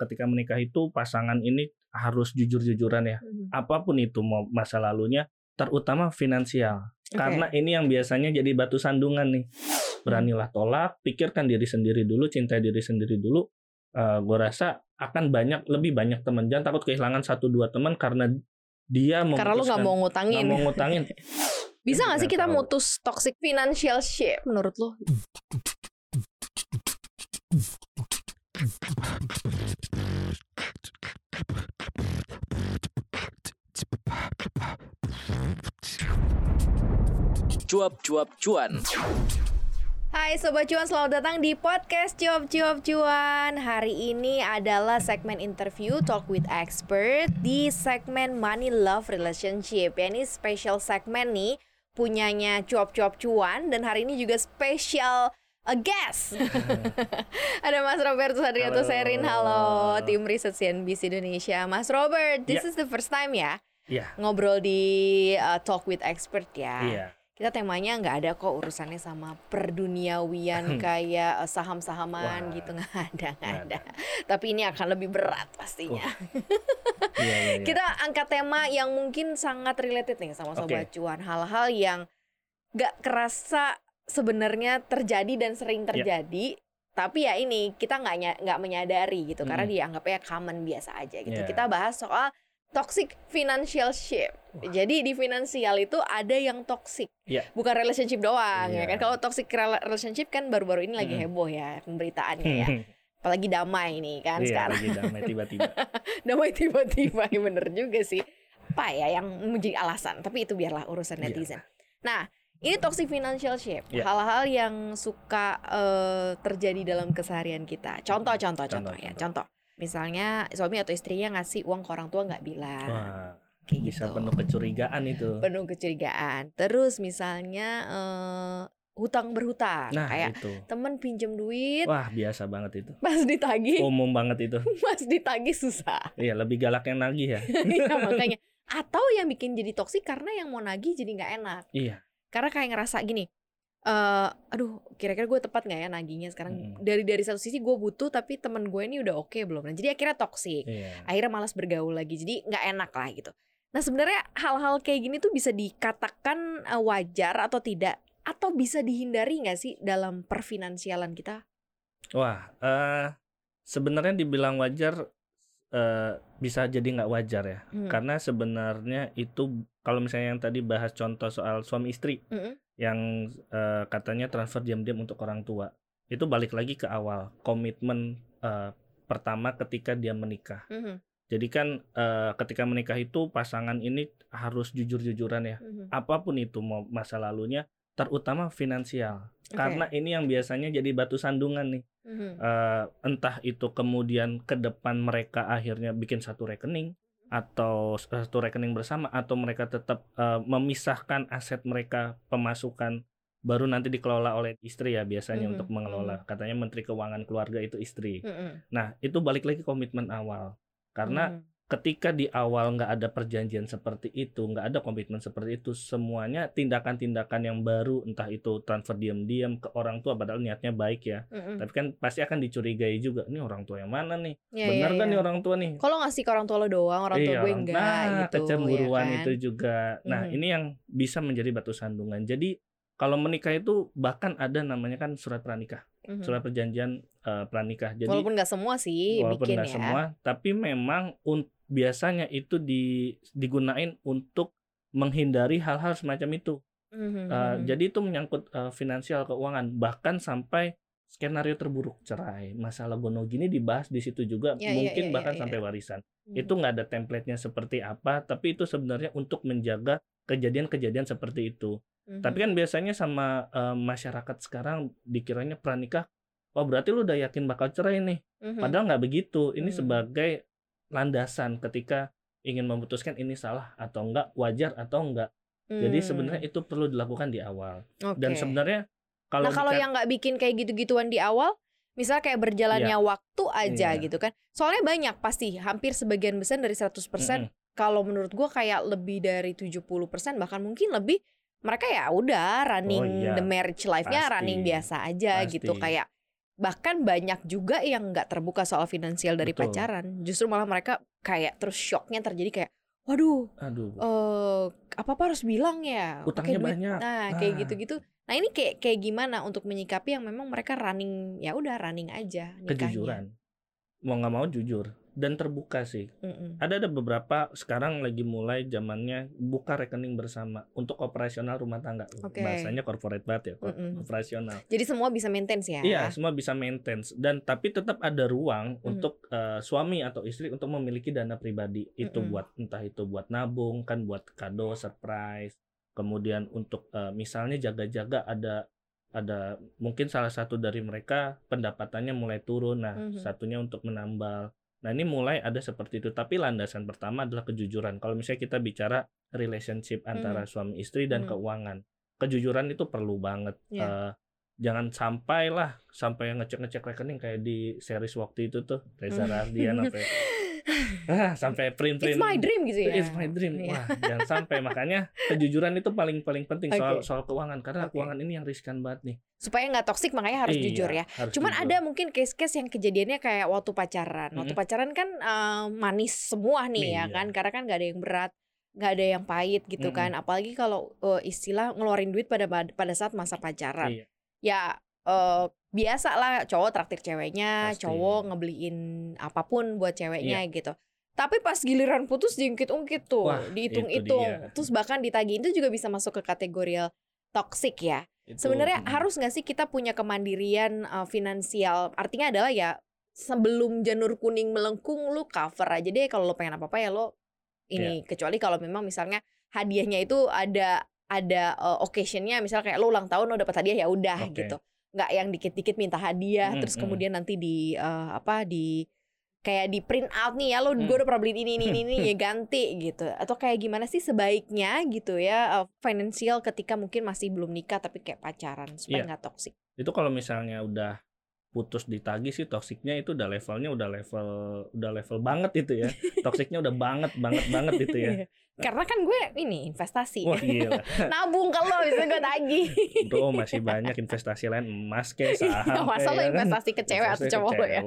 ketika menikah itu pasangan ini harus jujur-jujuran ya. Mhm. Apa pun itu mau masa lalunya, terutama finansial. Oke. Karena ini yang biasanya jadi batu sandungan nih. Beranilah tolak, pikirkan diri sendiri dulu, cintai diri sendiri dulu. Eh gue rasa akan banyak lebih banyak teman. Jangan takut kehilangan satu dua teman karena dia Karena lu nggak mau ngutangin. mau ngutangin. Bisa nggak sih kita tahu. mutus toxic financial shit menurut lo? Cuap-cuap cuan. Hai Sobat Cuan, selamat datang di podcast Cuap Cuap Cuan Hari ini adalah segmen interview Talk with Expert Di segmen Money Love Relationship Ya ini special segmen nih Punyanya Cuap Cuap Cuan Dan hari ini juga special a guest Ada Mas Roberto Sadrianto Halo. Serin Halo Tim Riset CNBC Indonesia Mas Robert, this Ya. is the first time ya Iya, Ngobrol di uh, Talk with Expert ya iya. Kita temanya nggak ada kok urusannya sama perduniawian kayak eh, saham-sahaman Wah. gitu nggak ada nggak ada tapi ini akan lebih berat pastinya Iya, iya, iya. kita angkat tema yang mungkin sangat related nih sama sobat cuan hal-hal yang nggak kerasa sebenarnya terjadi dan sering Ya. terjadi tapi ya ini kita nggak nggak menyadari gitu karena Mm. dianggapnya common biasa aja gitu Iya. kita bahas soal toxic financial ship jadi di finansial itu ada yang toxic Iya. bukan relationship doang ya Iya. kan kalau toxic rela- relationship kan baru-baru ini lagi Mm. heboh ya pemberitaannya ya apalagi damai nih kan Iya, sekarang lagi damai tiba-tiba. damai tiba-tiba ya bener juga sih apa ya yang menjadi alasan tapi itu biarlah urusan Iya. netizen nah ini toxic financial shape Iya. hal-hal yang suka eh, terjadi dalam keseharian kita contoh contoh contoh, Contoh, ya contoh. contoh misalnya suami atau istrinya ngasih uang ke orang tua nggak bilang Wah, kayak bisa gitu penuh kecurigaan itu. penuh kecurigaan terus misalnya eh, hutang berhutang Nah, kayak itu. temen pinjem duit Wah, biasa banget itu. pas ditagih Umum banget itu. pas ditagih susah Iya, lebih galak yang nagih ya. Iya makanya atau yang bikin jadi toksik karena yang mau nagih jadi nggak enak Iya. karena kayak ngerasa gini eh aduh kira-kira gue tepat nggak ya nagihnya sekarang Mm. dari dari satu sisi gue butuh tapi temen gue ini udah oke belum nah jadi akhirnya toksik Iya. akhirnya malas bergaul lagi jadi nggak enak lah gitu nah sebenarnya hal-hal kayak gini tuh bisa dikatakan eh, wajar atau tidak atau bisa dihindari nggak sih dalam perfinansialan kita Wah, eh sebenarnya dibilang wajar eh bisa jadi nggak wajar ya. Hmm. Karena sebenarnya itu kalau misalnya yang tadi bahas contoh soal suami istri Mm-mm. Yang eh, katanya transfer diam-diam untuk orang tua. Itu balik lagi ke awal, komitmen eh, pertama ketika dia menikah. Mhm, Jadi kan eh, ketika menikah itu pasangan ini harus jujur-jujuran ya. mhm. Apa pun itu mau masa lalunya, terutama finansial. Oke. Karena ini yang biasanya jadi batu sandungan nih. Mhm. Eh, entah itu kemudian ke depan mereka akhirnya bikin satu rekening atau satu rekening bersama atau mereka tetap eh, memisahkan aset mereka pemasukan baru nanti dikelola oleh istri ya biasanya Mhm, untuk mengelola. Katanya menteri keuangan keluarga itu istri. Mhm, Nah, itu balik lagi komitmen awal. Karena mhm. Ketika di awal nggak ada perjanjian seperti itu, nggak ada komitmen seperti itu, semuanya tindakan-tindakan yang baru, entah itu transfer diam-diam ke orang tua, padahal niatnya baik ya, Mhm. tapi kan pasti akan dicurigai juga, ini orang tua yang mana nih, Iya, benar iya, kan iya. nih orang tua nih? Kalau ngasih ke orang tua lo doang, orang tua Iya, gue enggak nah, gitu. kecemburuan ya kan? itu juga. Nah, Mhm. ini yang bisa menjadi batu sandungan. Jadi kalau menikah itu bahkan ada namanya kan surat pranikah, Mhm. surat perjanjian eh, pranikah. Jadi Walaupun nggak semua sih walaupun bikin nggak ya. semua tapi memang un- biasanya itu di digunain untuk menghindari hal-hal semacam itu Mhm, Uh, jadi itu menyangkut uh, finansial keuangan bahkan sampai skenario terburuk cerai masalah gono gini dibahas di situ juga Ya, ya, mungkin ya, ya, bahkan ya. sampai warisan Mhm. itu nggak ada template-nya seperti apa tapi itu sebenarnya untuk menjaga kejadian-kejadian seperti itu Mhm. tapi kan biasanya sama uh, masyarakat sekarang dikiranya pranikah oh berarti lu udah yakin bakal cerai nih Mhm. Padahal nggak begitu. Ini Hmm. sebagai landasan ketika ingin memutuskan ini salah atau enggak, wajar atau enggak. Jadi Hmm, sebenarnya itu perlu dilakukan di awal. oke. Dan sebenarnya kalau nah kalau yang nggak bikin kayak gitu-gituan di awal, misal kayak berjalannya waktu aja Iya. gitu kan. Soalnya banyak pasti, hampir sebagian besar dari 100%. Mm-mm. Kalau menurut gua kayak lebih dari 70% bahkan mungkin lebih mereka ya udah running Oh, iya. the marriage life-nya Pasti. running biasa aja Pasti. gitu kayak bahkan banyak juga yang nggak terbuka soal finansial dari Betul. pacaran justru malah mereka kayak terus shocknya terjadi kayak waduh Aduh. eh apa apa harus bilang ya Utangnya duit." banyak. nah kayak Ah. gitu-gitu nah ini kayak kayak gimana untuk menyikapi yang memang mereka running ya udah running aja nikahnya kejujuran. Mau nggak mau jujur dan terbuka sih. Mm-mm. Ada ada beberapa sekarang lagi mulai zamannya buka rekening bersama untuk operasional rumah tangga. Oke. Bahasanya corporate banget ya, Mm-mm. operasional. jadi semua bisa maintain ya Iya, semua bisa maintain dan tapi tetap ada ruang Mhm. untuk eh, suami atau istri untuk memiliki dana pribadi. Itu Mhm. buat entah itu buat nabung, kan buat kado, surprise. Kemudian untuk eh, misalnya jaga-jaga ada ada mungkin salah satu dari mereka pendapatannya mulai turun. Nah, Mhm. satunya untuk menambal. Nah, ini mulai ada seperti itu. Tapi landasan pertama adalah kejujuran. Kalau misalnya kita bicara relationship antara suami istri dan Mhm. keuangan, kejujuran itu perlu banget. Iya. Eh, jangan sampai lah sampai ngecek-ngecek rekening kayak di series waktu itu tuh Reza Rardian sampai ah, sampai print-print it's my dream gitu ya It's my dream. Iya. Wah, jangan sampai makanya kejujuran itu paling paling penting soal Oke. soal keuangan karena Oke. keuangan ini yang riskan banget nih. supaya nggak toksik makanya harus Iya, jujur ya harus Cuman jujur. ada mungkin case-case yang kejadiannya kayak waktu pacaran. Waktu Mm-mm. pacaran kan eh, manis semua nih ya Iya. kan, karena kan nggak ada yang berat, nggak ada yang pahit gitu Mm-mm. kan. Apalagi kalau eh, istilah ngeluarin duit pada pada saat masa pacaran. Iya. Ya eh, biasa lah cowok traktir ceweknya, Pasti. Cowok ngebeliin apa pun buat ceweknya gitu. Tapi pas giliran putus diungkit-ungkit tuh, dihitung-hitung, terus bahkan ditagih itu juga bisa masuk ke kategori toxic ya. Sebenarnya harus nggak sih kita punya kemandirian uh, finansial? Artinya adalah ya sebelum janur kuning melengkung lu cover aja deh kalau lo pengen apa apa ya lo ini. Kecuali kalau memang misalnya hadiahnya itu ada ada uh, occasionnya, misalnya kayak lo ulang tahun lo dapat hadiah ya udah Oke. gitu. Nggak yang dikit-dikit minta hadiah, Mm, terus mm. kemudian nanti di uh, apa di kayak di print out nih ya lo Mm. gue udah pernah beli ini ini ini, ini ya ganti gitu atau kayak gimana sih sebaiknya gitu ya uh, financial ketika mungkin masih belum nikah tapi kayak pacaran supaya Iya. nggak toksik itu kalau misalnya udah putus ditagih sih toksiknya itu udah levelnya udah level udah level banget itu ya. Toksiknya udah banget banget banget itu ya. Iya. karena kan gue ini investasi Wah gila. nabung kalau bisa gue tagih Bro masih banyak investasi lain emas kayak saham. masa lo kan? investasi ke cewek atau cowok lo ya.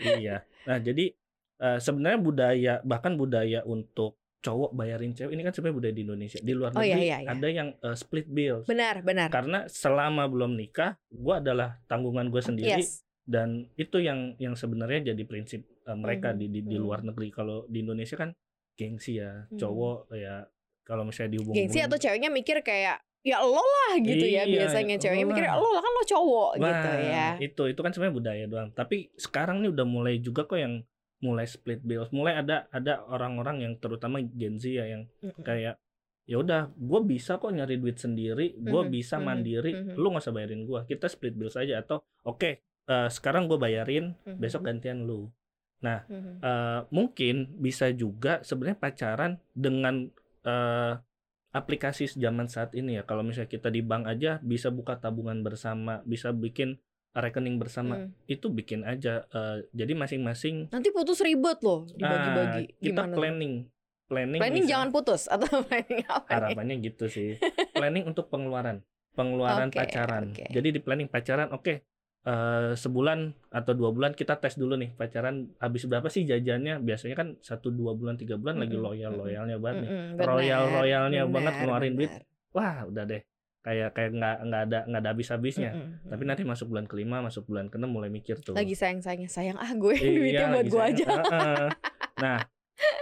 Iya. Nah, jadi eh, sebenarnya budaya bahkan budaya untuk cowok bayarin cewek ini kan sebenarnya budaya di Indonesia. Di luar Oh, negeri iya, iya, iya. ada yang eh, split bill. benar benar Karena selama belum nikah, gua adalah tanggungan gue sendiri yes dan itu yang yang sebenarnya jadi prinsip eh, mereka Mhm, di di, di luar negeri. Kalau di Indonesia kan gengsi ya, Mhm. cowok ya kalau misalnya dihubung gengsi atau ceweknya mikir kayak ya lo lah gitu ya Iya, biasanya ya ceweknya mikir lo lah kan lo cowok Wah, gitu ya Itu itu kan sebenarnya budaya doang. Tapi sekarang nih udah mulai juga kok yang mulai split bills. Mulai ada ada orang-orang yang terutama Gen Z ya yang Mm-mm. kayak ya udah gue bisa kok nyari duit sendiri, gue Mhm, bisa mhm, mandiri, mhm. lu nggak usah bayarin gue, kita split bills aja atau oke eh, sekarang gue bayarin, Mhm. besok gantian lu. Mhm. Eh, mungkin bisa juga sebenarnya pacaran dengan eh, aplikasi zaman saat ini ya. Kalau misalnya kita di bank aja bisa buka tabungan bersama, bisa bikin rekening bersama. Mm. Itu bikin aja. eh, jadi masing-masing nanti putus ribet loh dibagi-bagi kita gimana tuh? planning, planning. planning bisa- jangan putus atau planning apa nih? harapannya gitu sih. planning untuk pengeluaran, pengeluaran Oke, pacaran. oke. Jadi di planning pacaran, oke. eh, sebulan atau dua bulan kita tes dulu nih pacaran habis berapa sih jajannya biasanya kan satu dua bulan tiga bulan lagi Mm-mm, loyal loyalnya banget nih Mm-mm, benar, royal royalnya banget benar, ngeluarin duit wah udah deh kayak kayak nggak nggak ada nggak ada habis habisnya Mm-mm, tapi nanti masuk bulan kelima masuk bulan keenam mulai mikir tuh. Lagi sayang sayangnya sayang ah gue Iya, duitnya buat lagi gue aja. nah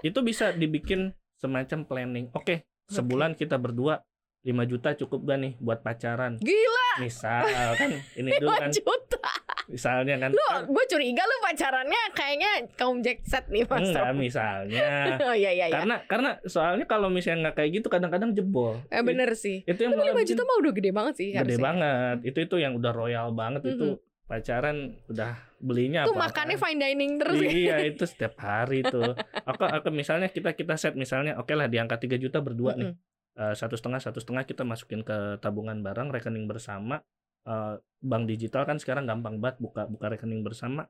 itu bisa dibikin semacam planning. Oke sebulan kita berdua 5 juta cukup gak nih buat pacaran? Gila! Misal kan ini dulu 5 kan. juta misalnya kan lu gue curiga lu pacarannya kayaknya kaum jackset nih mas. Enggak misalnya. Oh iya iya iya. Karena karena soalnya kalau misalnya nggak kayak gitu kadang-kadang jebol. Eh, bener sih. itu yang 5 bikin juta mah udah gede banget sih gede harusnya. banget. Itu itu yang udah royal banget. Itu Mhm. pacaran udah belinya Tuh apa makannya fine dining terus ya. iya itu setiap hari tuh. Aku aku misalnya kita kita set misalnya oke lah di angka 3 juta berdua nih. Mm-mm. Eh, satu setengah satu setengah kita masukin ke tabungan barang rekening bersama Eh, bank digital kan sekarang gampang banget buka buka rekening bersama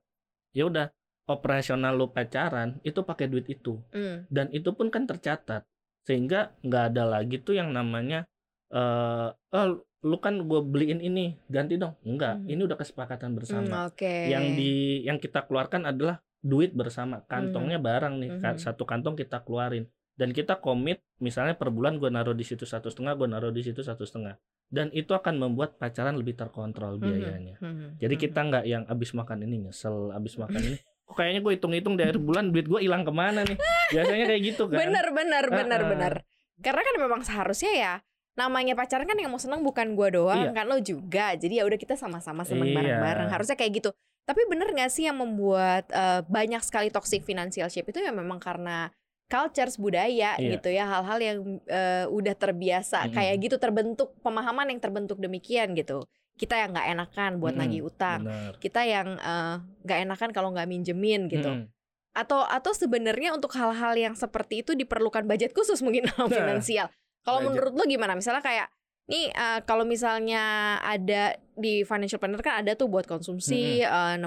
ya udah operasional lu pacaran itu pakai duit itu Mm. dan itu pun kan tercatat sehingga nggak ada lagi tuh yang namanya eh "Oh, lu kan gue beliin ini, ganti dong." Enggak, Mhm. ini udah kesepakatan Hmm, bersama. oke. Yang di yang kita keluarkan adalah duit bersama, kantongnya bareng nih, ka Mhm. satu kantong kita keluarin dan kita komit misalnya per bulan gue naruh di situ satu setengah, gue naruh di situ satu setengah, dan itu akan membuat pacaran lebih terkontrol Mhm, biayanya. mhm, Jadi mhm. kita nggak yang abis makan ini nyesel, abis makan ini, kok kayaknya gue hitung-hitung akhir bulan duit gue hilang ke mana nih? Biasanya kayak gitu kan. Bener bener bener Heeh. bener. Karena kan memang seharusnya ya namanya pacaran kan yang mau seneng bukan gua doang Iya. kan lo juga. Jadi ya udah kita sama-sama seneng Iya. bareng-bareng. Harusnya kayak gitu. Tapi bener gak sih yang membuat eh, banyak sekali toxic financial shape itu ya memang karena cultures budaya Iya. gitu ya hal-hal yang eh, udah terbiasa Mm-mm. kayak gitu terbentuk pemahaman yang terbentuk demikian gitu kita yang nggak enakan buat Mm-mm, nagih utang Bener. kita yang eh, nggak enakan kalau nggak minjemin gitu Mm-mm. atau atau sebenarnya untuk hal-hal yang seperti itu diperlukan budget khusus mungkin dalam Nah, finansial. Kalau menurut lo gimana? Misalnya kayak nih eh, kalau misalnya ada di financial planner kan ada tuh buat konsumsi eh, 60%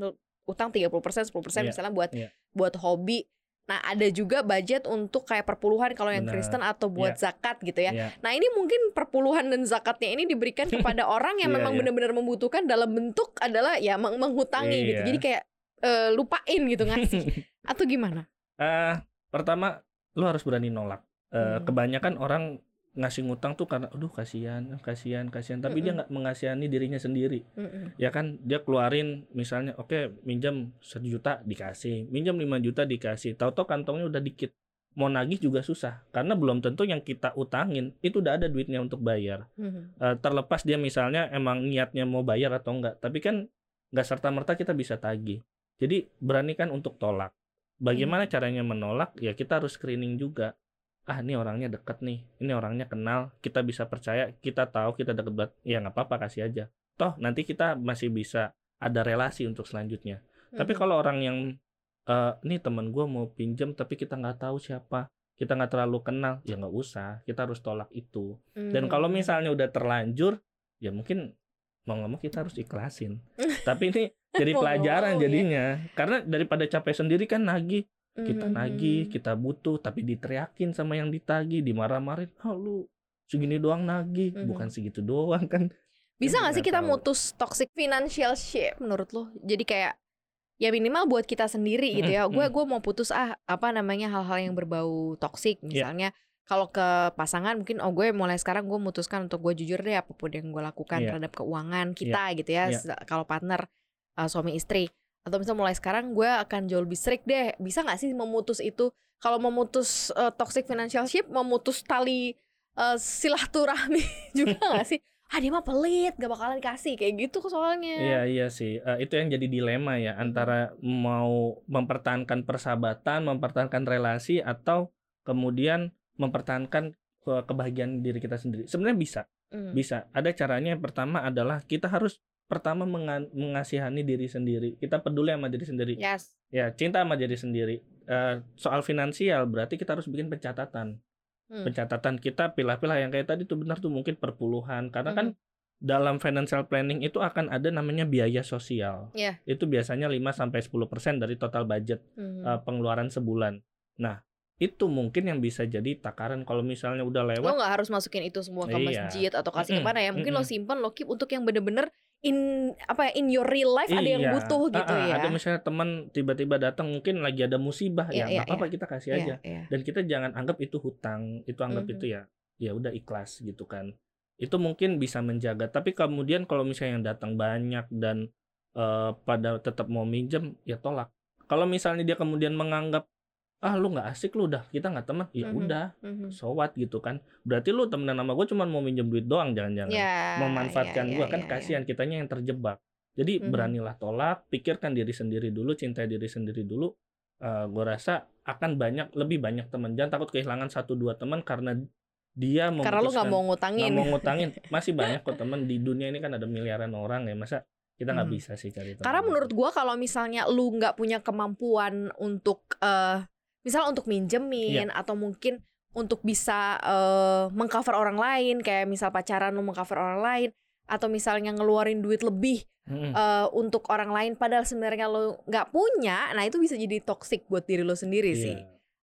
tuh utang 30% 10% Iya, misalnya buat iya. buat hobi. Nah, ada juga budget untuk kayak perpuluhan kalau yang Benar. Kristen atau buat zakat gitu ya. Iya. Nah, ini mungkin perpuluhan dan zakatnya ini diberikan kepada orang yang Iya, memang iya. benar-benar membutuhkan dalam bentuk adalah ya meng- menghutangi gitu. Iya. Jadi kayak eh, lupain gitu ngasih atau gimana? Eh, pertama lu harus berani nolak. Eh, Hmm. Kebanyakan orang ngasih ngutang tuh karena, aduh kasihan, kasihan, kasihan. Tapi dia Mm-mm. nggak mengasihani dirinya sendiri. Mm-mm. Ya kan, dia keluarin misalnya, oke minjam satu juta dikasih, minjam 5 juta dikasih. Tahu-tahu kantongnya udah dikit. Mau nagih juga susah karena belum tentu yang kita utangin itu udah ada duitnya untuk bayar. Mhm. Eh, terlepas dia misalnya emang niatnya mau bayar atau enggak tapi kan nggak serta merta kita bisa tagih jadi beranikan untuk tolak bagaimana caranya menolak ya kita harus screening juga ah ini orangnya deket nih ini orangnya kenal kita bisa percaya kita tahu kita deket banget ya nggak apa-apa kasih aja toh nanti kita masih bisa ada relasi untuk selanjutnya tapi Mhm. kalau orang yang eh ini temen gue mau pinjam tapi kita nggak tahu siapa kita nggak terlalu kenal ya nggak usah kita harus tolak itu dan kalau misalnya udah terlanjur, ya mungkin mau nggak mau kita harus ikhlasin. Tapi ini jadi pelajaran ya. jadinya. Karena daripada capek sendiri kan nagih, kita Mhm. nagih, kita butuh, tapi diteriakin sama yang ditagih, dimarah-marahin. Oh lu segini doang nagih, Mhm. bukan segitu doang kan. bisa nggak sih kita tahu. mutus toxic financial shape menurut lo? Jadi kayak ya minimal buat kita sendiri gitu ya. Mhm, Gue mhm. gue mau putus ah apa namanya hal-hal yang berbau toxic Iya. misalnya. Kalau ke pasangan mungkin oh gue mulai sekarang gue memutuskan untuk gue jujur deh apa pun yang gue lakukan Iya. terhadap keuangan kita gitu ya. Iya. Se- Kalau partner uh, suami istri atau misalnya mulai sekarang gue akan jauh lebih strict deh. Bisa nggak sih memutus itu? Kalau memutus uh, toxic financial shape, memutus tali uh, silaturahmi juga nggak sih? Ah dia mah pelit, gak bakalan dikasih kayak gitu soalnya. Iya iya sih. Eh, itu yang jadi dilema ya antara mau mempertahankan persahabatan, mempertahankan relasi atau kemudian mempertahankan ke- kebahagiaan diri kita sendiri. Sebenarnya bisa. Hmm. Bisa. Ada caranya yang pertama adalah kita harus pertama menga- mengasihani diri sendiri. Kita peduli sama diri sendiri. Yes. Ya, cinta sama diri sendiri. Eh, soal finansial berarti kita harus bikin pencatatan. Hmm. Pencatatan kita pilah-pilah yang kayak tadi tuh benar tuh mungkin perpuluhan karena kan Mhm. dalam financial planning itu akan ada namanya biaya sosial. Iya. Itu biasanya 5 sampai 10% dari total budget Hmm. eh, pengeluaran sebulan. Nah, itu mungkin yang bisa jadi takaran kalau misalnya udah lo lewat nggak harus masukin itu semua ke Iya. masjid atau kasih Mm-mm, ke mana ya mungkin lo mm-mm. simpen lo keep untuk yang bener-bener in apa ya in your real life ada yang Iya. butuh gitu Ah, ah, ya Ada misalnya teman tiba-tiba datang mungkin lagi ada musibah Iya, ya iya, nggak apa-apa kita kasih Iya, aja. iya. Dan kita jangan anggap itu hutang, itu anggap Mhm. itu ya ya udah ikhlas gitu kan. Itu mungkin bisa menjaga. Tapi kemudian kalau misalnya yang datang banyak dan eh, pada tetap mau minjem ya tolak. Kalau misalnya dia kemudian menganggap ah lu nggak asik lu udah kita nggak teman ya Mhm. udah Mhm. so what gitu kan berarti lu temenan sama gue cuma mau minjem duit doang jangan-jangan Ya, memanfaatkan ya, gua ya, kan ya, kasihan kitanya yang terjebak jadi Mhm. beranilah tolak pikirkan diri sendiri dulu cintai diri sendiri dulu Eh gue rasa akan banyak lebih banyak teman jangan takut kehilangan satu dua teman karena dia. Karena lo nggak mau ngutangin. nggak mau ngutangin masih banyak kok teman di dunia ini kan ada miliaran orang ya masa kita nggak Mhm. bisa sih cari teman Karena menurut gua kalau misalnya lu nggak punya kemampuan untuk eh misalnya untuk minjemin Iya. atau mungkin untuk bisa eh mengcover orang lain kayak misal pacaran lu mengcover orang lain atau misalnya ngeluarin duit lebih Mm-mm. eh, untuk orang lain padahal sebenarnya lo nggak punya, nah itu bisa jadi toxic buat diri lo sendiri Iya. sih.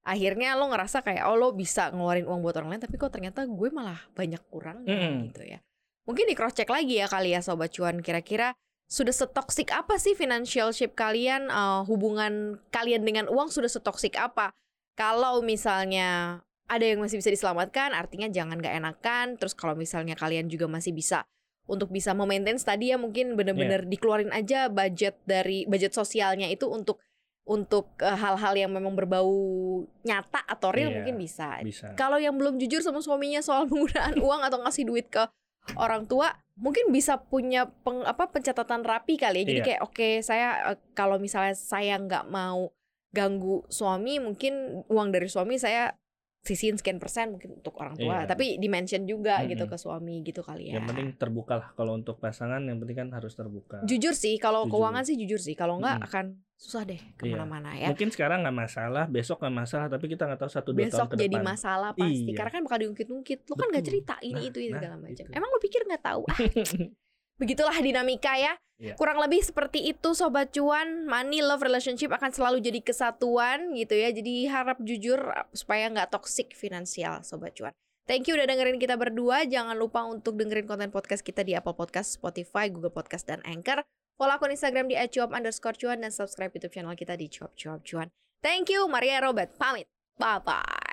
akhirnya lo ngerasa kayak oh lo bisa ngeluarin uang buat orang lain tapi kok ternyata gue malah banyak kurangnya Mm-mm. gitu ya mungkin di cross check lagi ya kali ya sobat cuan kira-kira sudah setoksik apa sih financial ship kalian? Eh, hubungan kalian dengan uang sudah setoksik apa? Kalau misalnya ada yang masih bisa diselamatkan artinya jangan gak enakan. Terus kalau misalnya kalian juga masih bisa untuk bisa memaintain tadi ya mungkin bener-bener dikeluarin aja budget dari budget sosialnya itu untuk untuk eh, hal-hal yang memang berbau nyata atau real Iya, mungkin bisa. bisa. Kalau yang belum jujur sama suaminya soal penggunaan uang atau ngasih duit ke orang tua mungkin bisa punya peng, apa pencatatan rapi kali ya jadi Iya. kayak oke saya eh, kalau misalnya saya nggak mau ganggu suami mungkin uang dari suami saya sisihin sekian persen mungkin untuk orang tua Iya. tapi dimention juga gitu Mm-mm. ke suami gitu kali ya yang penting terbuka lah kalau untuk pasangan yang penting kan harus terbuka jujur sih kalau Jujur. keuangan sih jujur sih kalau nggak Mm-mm. akan susah deh ke mana-mana ya mungkin sekarang nggak masalah besok nggak masalah tapi kita nggak tahu satu dua besok tahun ke jadi depan masalah pasti Iya. karena kan bakal diungkit-ungkit lo kan nggak cerita ini Nah, itu ini nah, segala macam gitu. emang lo pikir nggak tahu Ah, begitulah dinamika ya Iya. kurang lebih seperti itu sobat cuan money love relationship akan selalu jadi kesatuan gitu ya jadi harap jujur supaya nggak toxic finansial sobat cuan Thank you udah dengerin kita berdua. Jangan lupa untuk dengerin konten podcast kita di Apple Podcast, Spotify, Google Podcast, dan Anchor. Follow akun Instagram di @cuap underscore cuan dan subscribe YouTube channel kita di cuap cuap cuan. Thank you, Maria Robert. Pamit. Bye-bye.